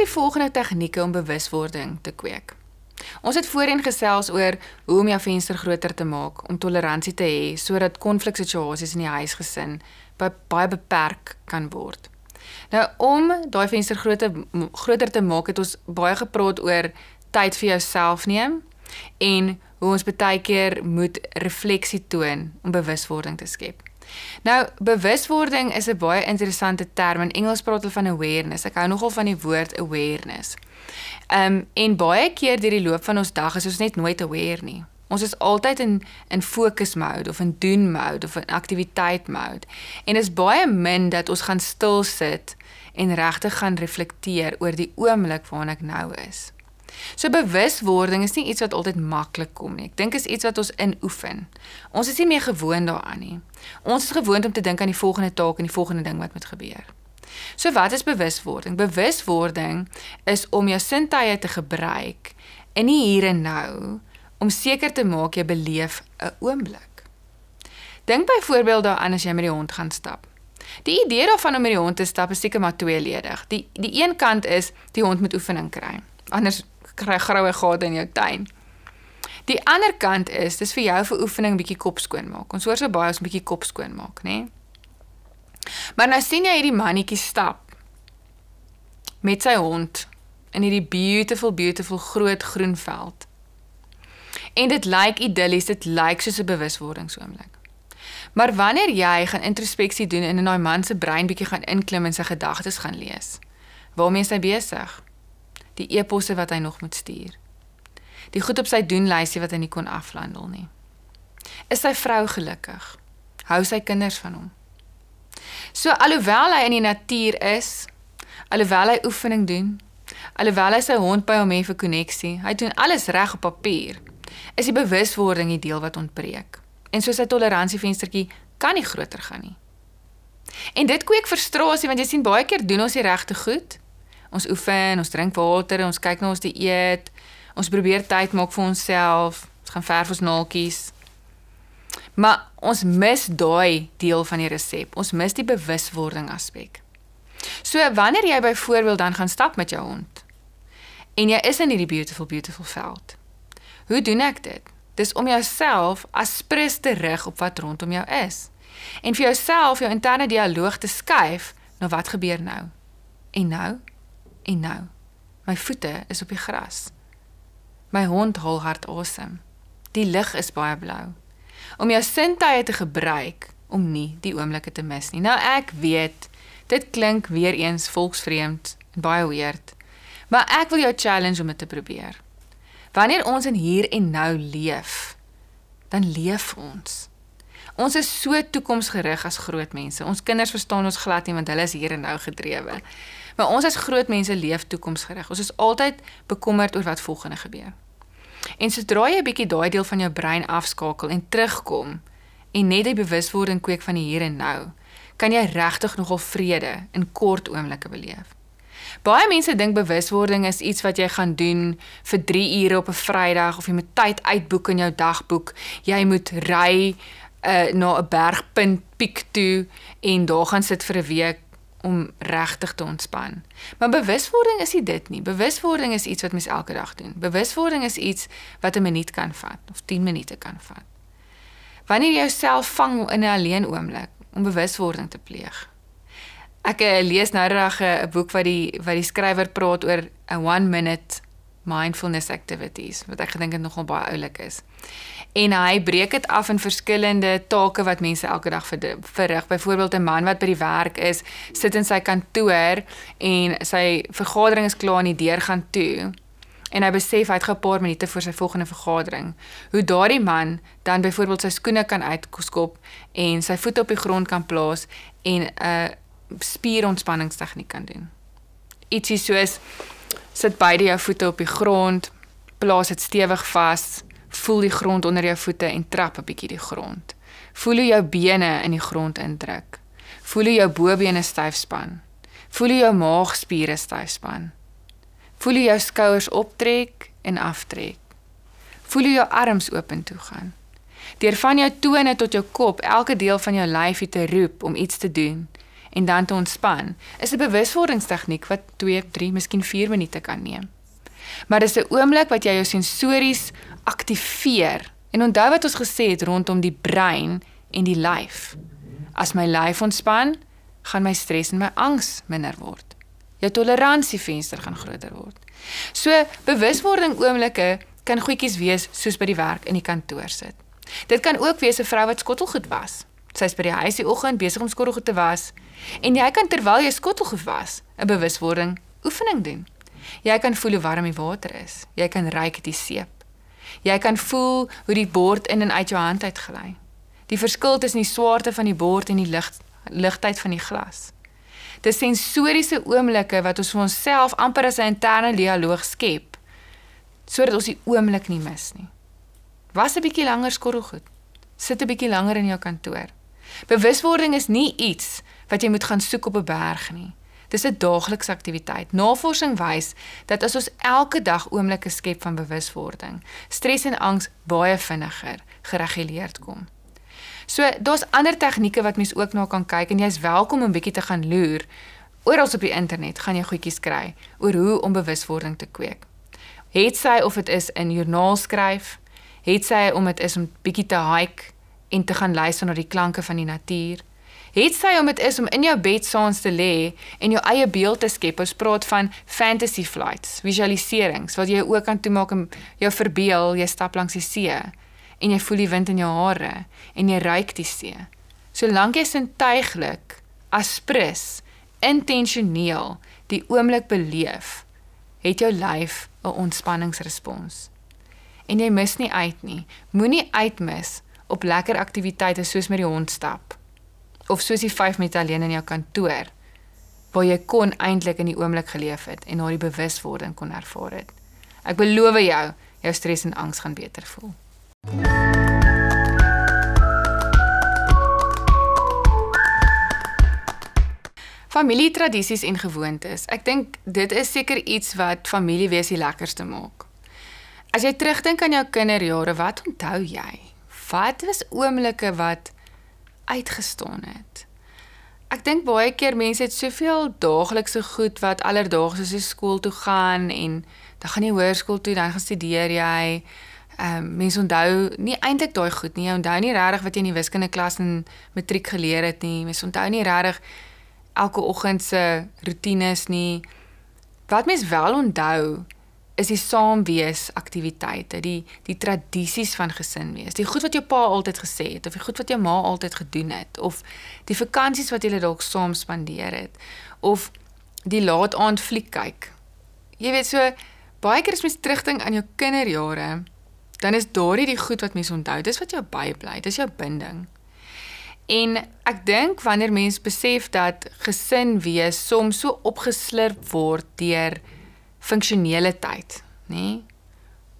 Die volgende tegnieke om bewuswording te kweek. Ons het voorheen gesels oor hoe om jou venster groter te maak om toleransie te hê sodat konfliksituasies in die huisgesin baie beperk kan word. Nou om daai venster groter groter te maak het ons baie gepraat oor tyd vir jouself neem en hoe ons baie keer moet refleksie toon om bewuswording te skep. Nou bewuswording is 'n baie interessante term. In Engels praat hulle van awareness. Ek hou nogal van die woord awareness. Ehm um, en baie keer deur die loop van ons dag is ons net nooit aware nie. Ons is altyd in in focus mode of in doen mode of in aktiwiteit mode. En is baie min dat ons gaan stil sit en regtig gaan reflekteer oor die oomblik waarin ek nou is. So bewuswording is nie iets wat altyd maklik kom nie. Ek dink is iets wat ons inoefen. Ons is nie meer gewoond daaraan nie. Ons is gewoond om te dink aan die volgende taak en die volgende ding wat moet gebeur. So wat is bewuswording? Bewuswording is om jou sintuie te gebruik in die hier en nou om seker te maak jy beleef 'n oomblik. Dink byvoorbeeld daaraan as jy met die hond gaan stap. Die idee daarvan om met die hond te stap is seker maar tweeledig. Die die een kant is die hond moet oefening kry. Anders kry groue gate in jou tuin. Die ander kant is dis vir jou vir oefening bietjie kop skoon maak. Ons hoor so baie ons bietjie kop skoon maak, nê? Maar nou sien jy hierdie mannetjie stap met sy hond in hierdie beautiful beautiful groot groen veld. En dit lyk idillies, dit lyk soos 'n bewuswordingsoomblik. Maar wanneer jy gaan introspeksie doen en in daai man se brein bietjie gaan inklim en sy gedagtes gaan lees, waarmee is hy besig? Die eposse wat hy nog moet stuur. Die goed op sy doenlysie wat hy nie kon afhandel nie. Is sy vrou gelukkig? Hou sy kinders van hom? So alhoewel hy in die natuur is, alhoewel hy oefening doen, alhoewel hy sy hond by hom het vir koneksie, hy doen alles reg op papier. Is die bewuswording die deel wat ontbreek. En so sy toleransiefenstertjie kan nie groter gaan nie. En dit kweek frustrasie want jy sien baie keer doen ons die regte goed. Ons oefen, ons drink water, ons kyk na ons dieet, ons probeer tyd maak vir onsself, ons gaan verf ons naaltjies. Maar ons mis daai deel van die resep. Ons mis die bewuswording aspek. So wanneer jy byvoorbeeld dan gaan stap met jou hond en jy is in hierdie beautiful beautiful veld. Hoe doen ek dit? Dis om jouself as prins te rig op wat rondom jou is. En vir jouself jou interne dialoog te skuif na nou wat gebeur nou. En nou? En nou? My voete is op die gras. My hond hol hard asem. Die lug is baie blou om jou sintuie te gebruik om nie die oomblikke te mis nie. Nou ek weet dit klink weer eens volksvreemd en baie weird. Maar ek wil jou challenge om dit te probeer. Wanneer ons in hier en nou leef, dan leef ons. Ons is so toekomsgerig as groot mense. Ons kinders verstaan ons glad nie want hulle is hier en nou gedrewe. Maar ons as groot mense leef toekomsgerig. Ons is altyd bekommerd oor wat volgende gebeur. En sodra jy 'n bietjie daai deel van jou brein afskakel en terugkom en net die bewuswording kweek van die hier en nou, kan jy regtig nogal vrede in kort oomblikke beleef. Baie mense dink bewuswording is iets wat jy gaan doen vir 3 ure op 'n Vrydag of jy moet tyd uitboek in jou dagboek. Jy moet ry uh, na 'n bergpunt piek toe en daar gaan sit vir 'n week om regtig te ontspan. Maar bewuswording is nie dit nie. Bewuswording is iets wat mens elke dag doen. Bewuswording is iets wat 'n minuut kan vat of 10 minute kan vat. Wanneer jy jouself vang in 'n alleen oomblik om bewuswording te pleeg. Ek uh, lees nou reg 'n boek wat die wat die skrywer praat oor 'n 1 minute mindfulness activities wat ek gedink het nogal baie oulik is en hy breek dit af in verskillende take wat mense elke dag verrig. Byvoorbeeld 'n man wat by die werk is, sit in sy kantoor en sy vergadering is klaar en die deur gaan toe. En hy besef hy het gou 'n paar minute voor sy volgende vergadering. Hoe daardie man dan byvoorbeeld sy skoene kan uitskop en sy voete op die grond kan plaas en 'n spierontspanningstegniek kan doen. Ietsie soos sit beide jou voete op die grond, plaas dit stewig vas Voel die grond onder jou voete en trap 'n bietjie die grond. Voel hoe jou bene in die grond indruk. Voel hoe jou bobene styf span. Voel hoe jou maagspiere styf span. Voel hoe jou skouers optrek en aftrek. Voel hoe jou arms oop toe gaan. Deur van jou tone tot jou kop, elke deel van jou lyf te roep om iets te doen en dan te ontspan, is 'n bewuswordingstegniek wat 2, 3, miskien 4 minute kan neem. Maar dis 'n oomblik wat jy jou sensories aktiveer. En onthou wat ons gesê het rondom die brein en die lyf. As my lyf ontspan, gaan my stres en my angs minder word. Jou toleransiefenster gaan groter word. So bewuswording oomblikke kan goedjies wees soos by die werk in die kantoor sit. Dit kan ook wees 'n vrou wat skottelgoed was. Sy's by die huis die oggend besig om skottelgoed te was en jy kan terwyl jy skottelgoed was, 'n bewuswording oefening doen. Jy kan voel hoe warm die water is. Jy kan ruik die seep. Jy kan voel hoe die bord in en uit jou hand uitgly. Die verskil tussen die swaarte van die bord en die lig ligtheid van die glas. Dis sensoriese oomblikke wat ons vir onsself amper as 'n interne dialoog skep sodat ons die oomblik nie mis nie. Was 'n bietjie langer skorrelgoed. Sit 'n bietjie langer in jou kantoor. Bewuswording is nie iets wat jy moet gaan soek op 'n berg nie. Dis 'n daaglikse aktiwiteit. Navorsing wys dat as ons elke dag oomblikke skep van bewuswording, stres en angs baie vinniger gereguleerd kom. So daar's ander tegnieke wat mens ook na kan kyk en jy's welkom om bietjie te gaan loer. Oral op die internet gaan jy goedjies kry oor hoe om bewuswording te kweek. Het sy of dit is in joernaal skryf, het sy om dit is om bietjie te hike en te gaan luister na die klanke van die natuur. Het sy om dit is om in jou bed saans te lê en jou eie beeld te skep. Ons praat van fantasy flights, visualiserings wat jy ook kan toemaak om jou verbeel jy stap langs die see en jy voel die wind in jou hare en jy ruik die see. Solank jy sintuiglik aspris intentioneel die oomblik beleef, het jou lyf 'n ontspanningsrespons. En jy mis nie uit nie. Moenie uitmis op lekker aktiwiteite soos met die hond stap of soos die 5 minute alleen in jou kantoor waar jy kon eintlik in die oomblik geleef het en die bewuswording kon ervaar het. Ek beloof jou, jou stres en angs gaan beter voel. Familietradisies en gewoontes. Ek dink dit is seker iets wat familiewees die lekkerste maak. As jy terugdink aan jou kinderjare, wat onthou jy? Wat was oomblikke wat uitgestaan het? Ek dink baie keer mense het soveel daaglikse goed wat alledaags is, skool toe gaan en dan gaan jy hoërskool toe, dan gaan studeer jy ehm um, mense onthou nie eintlik daai goed nie. Jy onthou nie regtig wat jy in die wiskunde klas in matriek geleer het nie. Mense onthou nie regtig elke oggend se rotines nie. Wat mense wel onthou is die saamwees aktiwiteite, die die tradisies van gesin wees. Die goed wat jou pa altyd gesê het of die goed wat jou ma altyd gedoen het of die vakansies wat julle dalk saam spandeer het of die laat aand fliek kyk. Jy weet so baie keer as mens terugdink aan jou kinderjare, dan is daardie die goed wat mense onthou. Dis wat jou bybly, dis jou binding. En ek dink wanneer mens besef dat gesin wees soms so opgeslurp word deur funksionele tyd, nê?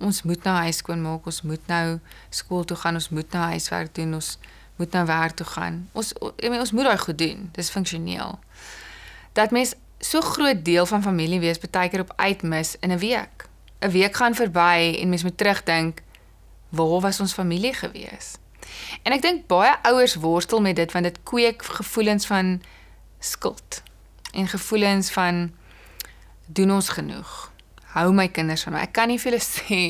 Ons moet nou huis skoon maak, ons moet nou skool toe gaan, ons moet nou huiswerk doen, ons moet nou werk toe gaan. Ons ek meen ons moet daai goed doen. Dis funksioneel. Dat mens so groot deel van familie wees baie keer op uitmis in 'n week. 'n Week gaan verby en mens moet terugdink, waar was ons familie gewees? En ek dink baie ouers worstel met dit want dit kweek gevoelens van skuld en gevoelens van doen ons genoeg? Hou my kinders van my. Ek kan nie vir hulle sê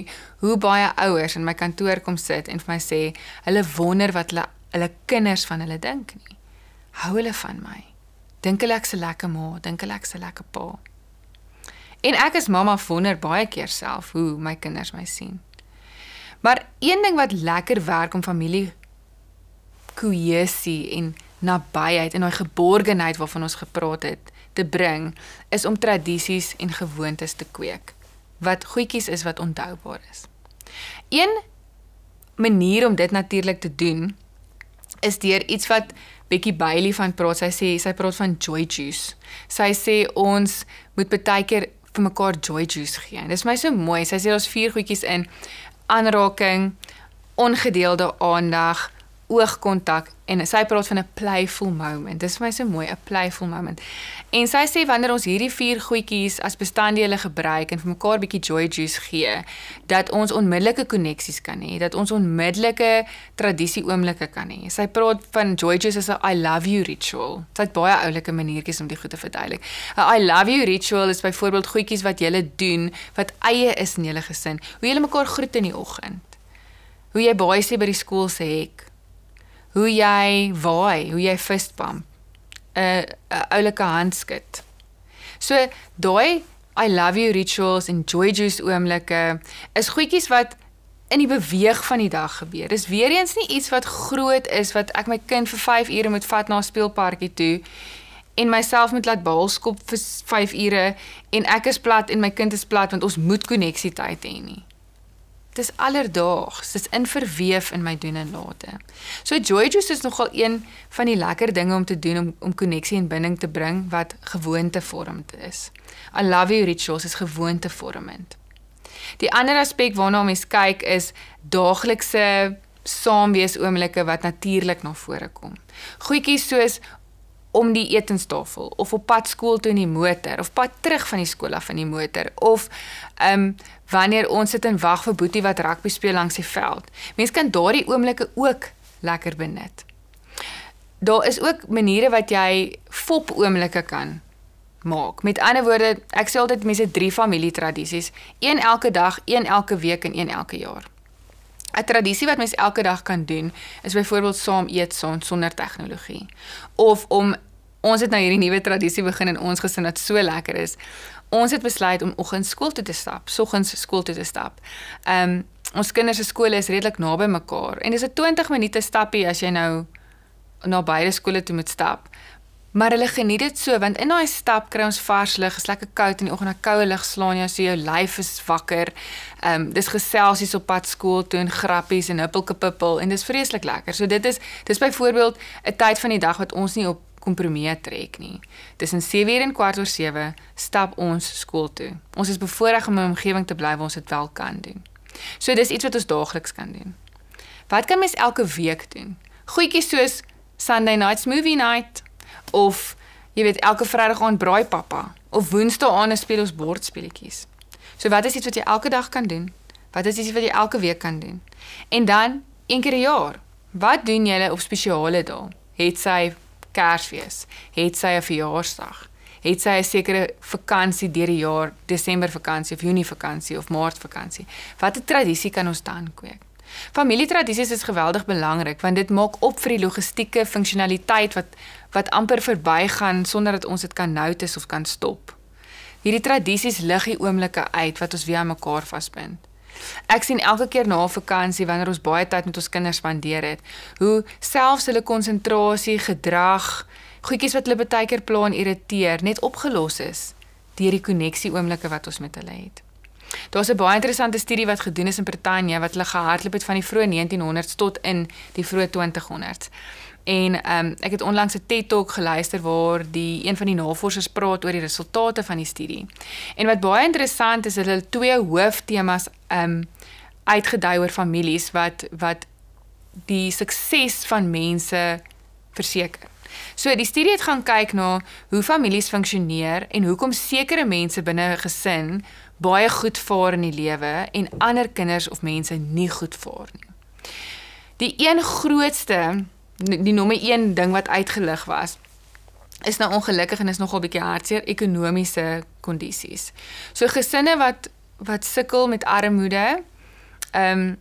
hoe baie ouers in my kantoor kom sit en vir my sê hulle wonder wat hulle hulle kinders van hulle dink nie. Hou hulle van my. Dink hulle ek's 'n lekker ma, dink hulle ek's 'n lekker pa. En ek as mamma wonder baie keer self hoe my kinders my sien. Maar een ding wat lekker werk om familie kohesie en nabyheid en daai geborgenheid waarvan ons gepraat het te bring, is om tradisies en gewoontes te kweek wat goedjies is wat onthoubaar is. Een manier om dit natuurlik te doen is deur iets wat Becky Bailey van praat. Sy sê sy praat van joy juice. Sy sê ons moet baie keer vir mekaar joy juice gee. Dis my so mooi. Sy sê ons vier goedjies in aanraking, ongedeelde aandag, oogkontak en sy praat van 'n playful moment. Dis vir my so mooi, 'n playful moment. En sy sê wanneer ons hierdie vier goedjies as bestanddele gebruik en vir mekaar bietjie joy juice gee, dat ons onmiddellike koneksies kan hê, dat ons onmiddellike tradisie oomblikke kan hê. Sy praat van joy juice as 'n I love you ritual. Sy het baie oulike maniertjies om dit goed te verduidelik. 'n I love you ritual is byvoorbeeld goedjies wat jy doen wat eie is in julle gesin. Hoe julle mekaar groet in die oggend. Hoe jy baie sê by die skool se hek hoe jy waai, hoe jy fistbump, 'n 'n oulike handskud. So daai I love you rituals en joy juice oomblikke is goedjies wat in die beweeg van die dag gebeur. Dis weer eens nie iets wat groot is wat ek my kind vir 5 ure moet vat na 'n speelparkie toe en myself moet laat baalskop vir 5 ure en ek is plat en my kind is plat want ons moet koneksie tyd hê nie dis alledaags, dis in verweef in my doen en late. So joy juice is nogal een van die lekker dinge om te doen om om koneksie en binding te bring wat gewoontevormend is. I love you rituals is gewoontevormend. Die ander aspek waarna mens kyk is daaglikse saamwees oomblikke wat natuurlik na vore kom. Goedjies soos om die etenstafel of op pad skool toe in die motor of pad terug van die skool af in die motor of ehm um, wanneer ons sit en wag vir Boetie wat rugby speel langs die veld. Mense kan daardie oomblikke ook lekker benut. Daar is ook maniere wat jy fop oomblikke kan maak. Met ander woorde, ek sê altyd mense drie familietradisies, een elke dag, een elke week en een elke jaar. 'n Tradisie wat mens elke dag kan doen, is byvoorbeeld saam eet saam sonder tegnologie. Of om ons het nou hierdie nuwe tradisie begin in ons gesin wat so lekker is. Ons het besluit om oggends skool toe te stap, soggens skool toe te stap. Ehm um, ons kinders se skole is redelik naby mekaar en dis 'n 20 minute stappie as jy nou na beide skole toe moet stap. Maar hulle geniet dit so want in daai stap kry ons vars lug, is lekker koud in die oggend, 'n koue lug slaan jou so jou lyf is wakker. Ehm um, dis geselsies op pad skool toe en grappies en huppelkepippel en dis vreeslik lekker. So dit is dis byvoorbeeld 'n tyd van die dag wat ons nie op kompromie trek nie. Tussen 7:00 en kwart oor 7 stap ons skool toe. Ons is bevoorreg om 'n omgewing te bly waar ons dit wel kan doen. So dis iets wat ons daagliks kan doen. Wat kan mens elke week doen? Goedjies soos Sunday night movie night of jy weet elke Vrydag aand braai pappa of Woensdae aand speel ons bordspeletjies. So wat is iets wat jy elke dag kan doen? Wat is iets wat jy elke week kan doen? En dan een keer 'n jaar. Wat doen julle op spesiale dae? Het sy Kersfees? Het sy 'n verjaarsdag? Het sy 'n sekere vakansie deur die jaar, Desember vakansie of Junie vakansie of Maart vakansie? Watter tradisie kan ons dan kweek? Familietradisies is geweldig belangrik want dit maak op vir die logistieke funksionaliteit wat wat amper verbygaan sonder dat ons dit kan notice of kan stop. Hierdie tradisies lig die oomblikke uit wat ons weer aan mekaar vasbind. Ek sien elke keer na vakansie wanneer ons baie tyd met ons kinders spandeer het, hoe selfs hulle konsentrasie, gedrag, goedjies wat hulle baie keer pla en irriteer, net opgelos is deur die koneksie oomblikke wat ons met hulle het. Daar's 'n baie interessante studie wat gedoen is in Brittanje wat hulle gehardloop het van die vroeë 1900s tot in die vroeë 2000s. En ehm um, ek het onlangs 'n TED Talk geluister waar die een van die navorsers praat oor die resultate van die studie. En wat baie interessant is, hulle twee hooftemas ehm um, uitgedui oor families wat wat die sukses van mense verseker. So die studie het gaan kyk na hoe families funksioneer en hoekom sekere mense binne 'n gesin baie goed vaar in die lewe en ander kinders of mense nie goed vaar nie. Die een grootste die nommer 1 ding wat uitgelig was is nou ongelukkig en is nogal bietjie hartseer ekonomiese kondisies. So gesinne wat wat sukkel met armoede, ehm um,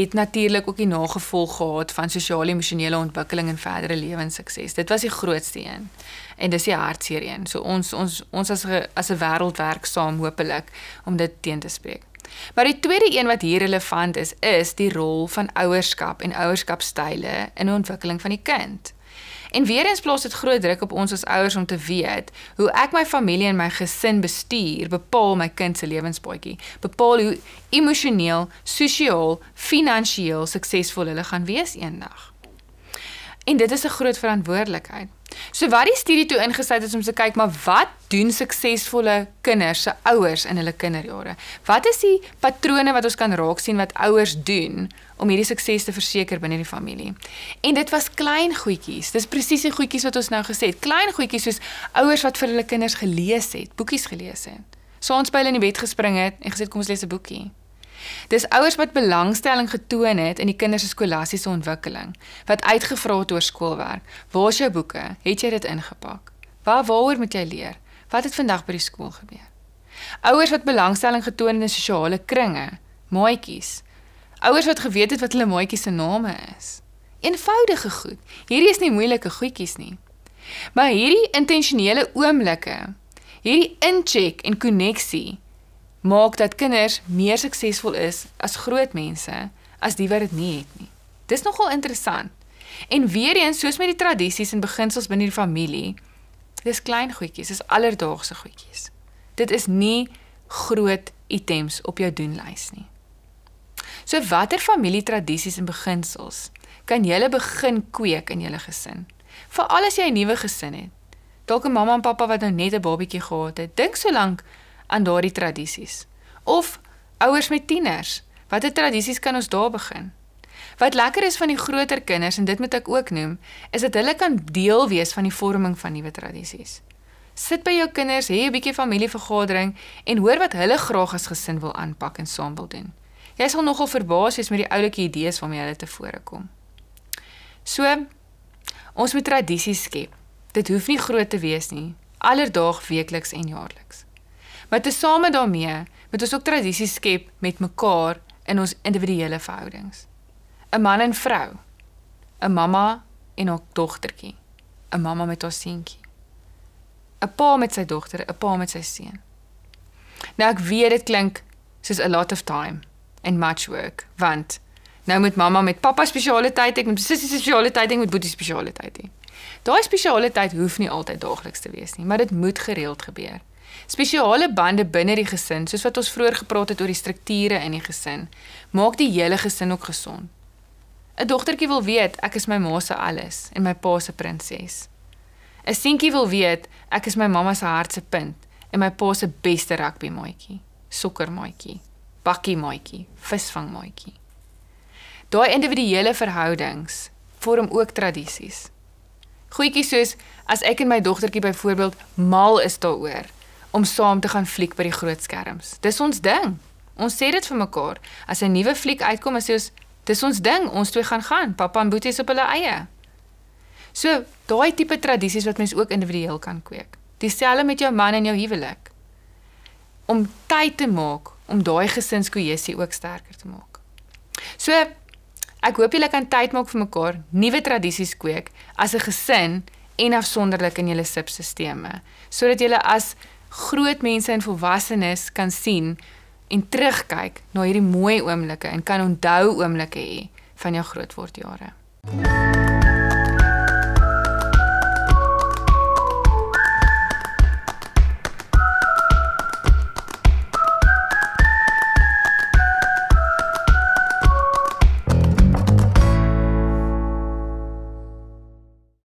het natuurlik ook die nagevolg gehad van sosio-emosionele ontwikkeling en verdere lewenssukses. Dit was die grootste een. En dis die hartseer een. So ons ons ons as 'n as 'n wêreld werk saam hopelik om dit teen te spreek. Maar die tweede een wat hier relevant is, is die rol van ouerskap en ouerskapstyle in die ontwikkeling van die kind. En weer eens plaas dit groot druk op ons as ouers om te weet hoe ek my familie en my gesin bestuur, bepaal my kind se lewenspaadjie, bepaal hoe emosioneel, sosiaal, finansiëel suksesvol hulle gaan wees eendag. En dit is 'n groot verantwoordelikheid. So wat die studie toe ingesluit is om te kyk maar wat doen suksesvolle kinders se ouers in hulle kinderjare? Wat is die patrone wat ons kan raak sien wat ouers doen om hierdie sukses te verseker binne die familie? En dit was klein goedjies. Dis presies die goedjies wat ons nou gesê het. Klein goedjies soos ouers wat vir hulle kinders gelees het, boekies gelees het. So ons by hulle in die bed gespring het en gesê kom ons lees 'n boekie. Dis ouers wat belangstelling getoon het in die kinders se skolastiese ontwikkeling, wat uitgevra het oor skoolwerk. Waar is jou boeke? Het jy dit ingepak? Waar waaroor moet jy leer? Wat het vandag by die skool gebeur? Ouers wat belangstelling getoon het in sosiale kringe, maatjies. Ouers wat geweet het wat hulle maatjies se name is. Eenvoudige goed. Hierdie is nie moeilike goedjies nie. Maar hierdie intentionele oomblikke, hierdie incheck en koneksie maak dat kinders meer suksesvol is as groot mense as die wat dit nie het nie. Dis nogal interessant. En weer eens, soos met die tradisies en beginsels binne die familie, dis klein goedjies, dis alledaagse goedjies. Dit is nie groot items op jou doenlys nie. So watter familietradisies en beginsels kan jy begin kweek in jou gesin? Veral as jy 'n nuwe gesin het. Dalk 'n mamma en pappa wat nou net 'n babatjie gehad het. Dink so lank aan daardie tradisies. Of ouers met tieners, watter tradisies kan ons daar begin? Wat lekker is van die groter kinders en dit moet ek ook noem, is dat hulle kan deel wees van die vorming van nuwe tradisies. Sit by jou kinders, hê 'n bietjie familievergadering en hoor wat hulle graag as gesin wil aanpak en saam wil doen. Jy sal nogal verbaas wees met die oulike idees waarmee hulle tevore kom. So ons moet tradisies skep. Dit hoef nie groot te wees nie, alledaags, weekliks en jaarliks. Maar tesame daarmee moet ons ook tradisies skep met mekaar in ons individuele verhoudings. 'n Man en vrou, 'n mamma en haar dogtertjie, 'n mamma met haar seentjie. 'n Pa met sy dogter, 'n pa met sy seun. Nou ek weet dit klink soos a lot of time and much work, want nou moet mamma met pappa spesiale tyd hê, met sussie spesiale tyd hê, met boetie spesiale tyd hê. Daai spesiale tyd hoef nie altyd daagliks te wees nie, maar dit moet gereeld gebeur. Spesiale bande binne die gesin, soos wat ons vroeër gepraat het oor die strukture in die gesin, maak die hele gesin ook gesond. 'n Dogtertjie wil weet ek is my ma se alles en my pa se prinses. 'n Seentjie wil weet ek is my mamma se hart se punt en my pa se beste rugby maatjie, sokker maatjie, bakkie maatjie, visvang maatjie. Daai individuele verhoudings vorm ook tradisies. Goetjies soos as ek en my dogtertjie byvoorbeeld mal is daaroor om saam te gaan fliek by die groot skerms. Dis ons ding. Ons sê dit vir mekaar. As 'n nuwe fliek uitkom, jy ons dis ons ding, ons twee gaan gaan. Pappa en Boetie is op hulle eie. So, daai tipe tradisies wat mens ook individueel kan kweek. Dieselfde met jou man en jou huwelik. Om tyd te maak om daai gesinskohesie ook sterker te maak. So, ek hoop julle kan tyd maak vir mekaar, nuwe tradisies kweek as 'n gesin en afsonderlik in julle subsisteme, sodat julle as groot mense en volwassenes kan sien en terugkyk na hierdie mooi oomblikke en kan onthou oomblikke hê van jou grootword jare.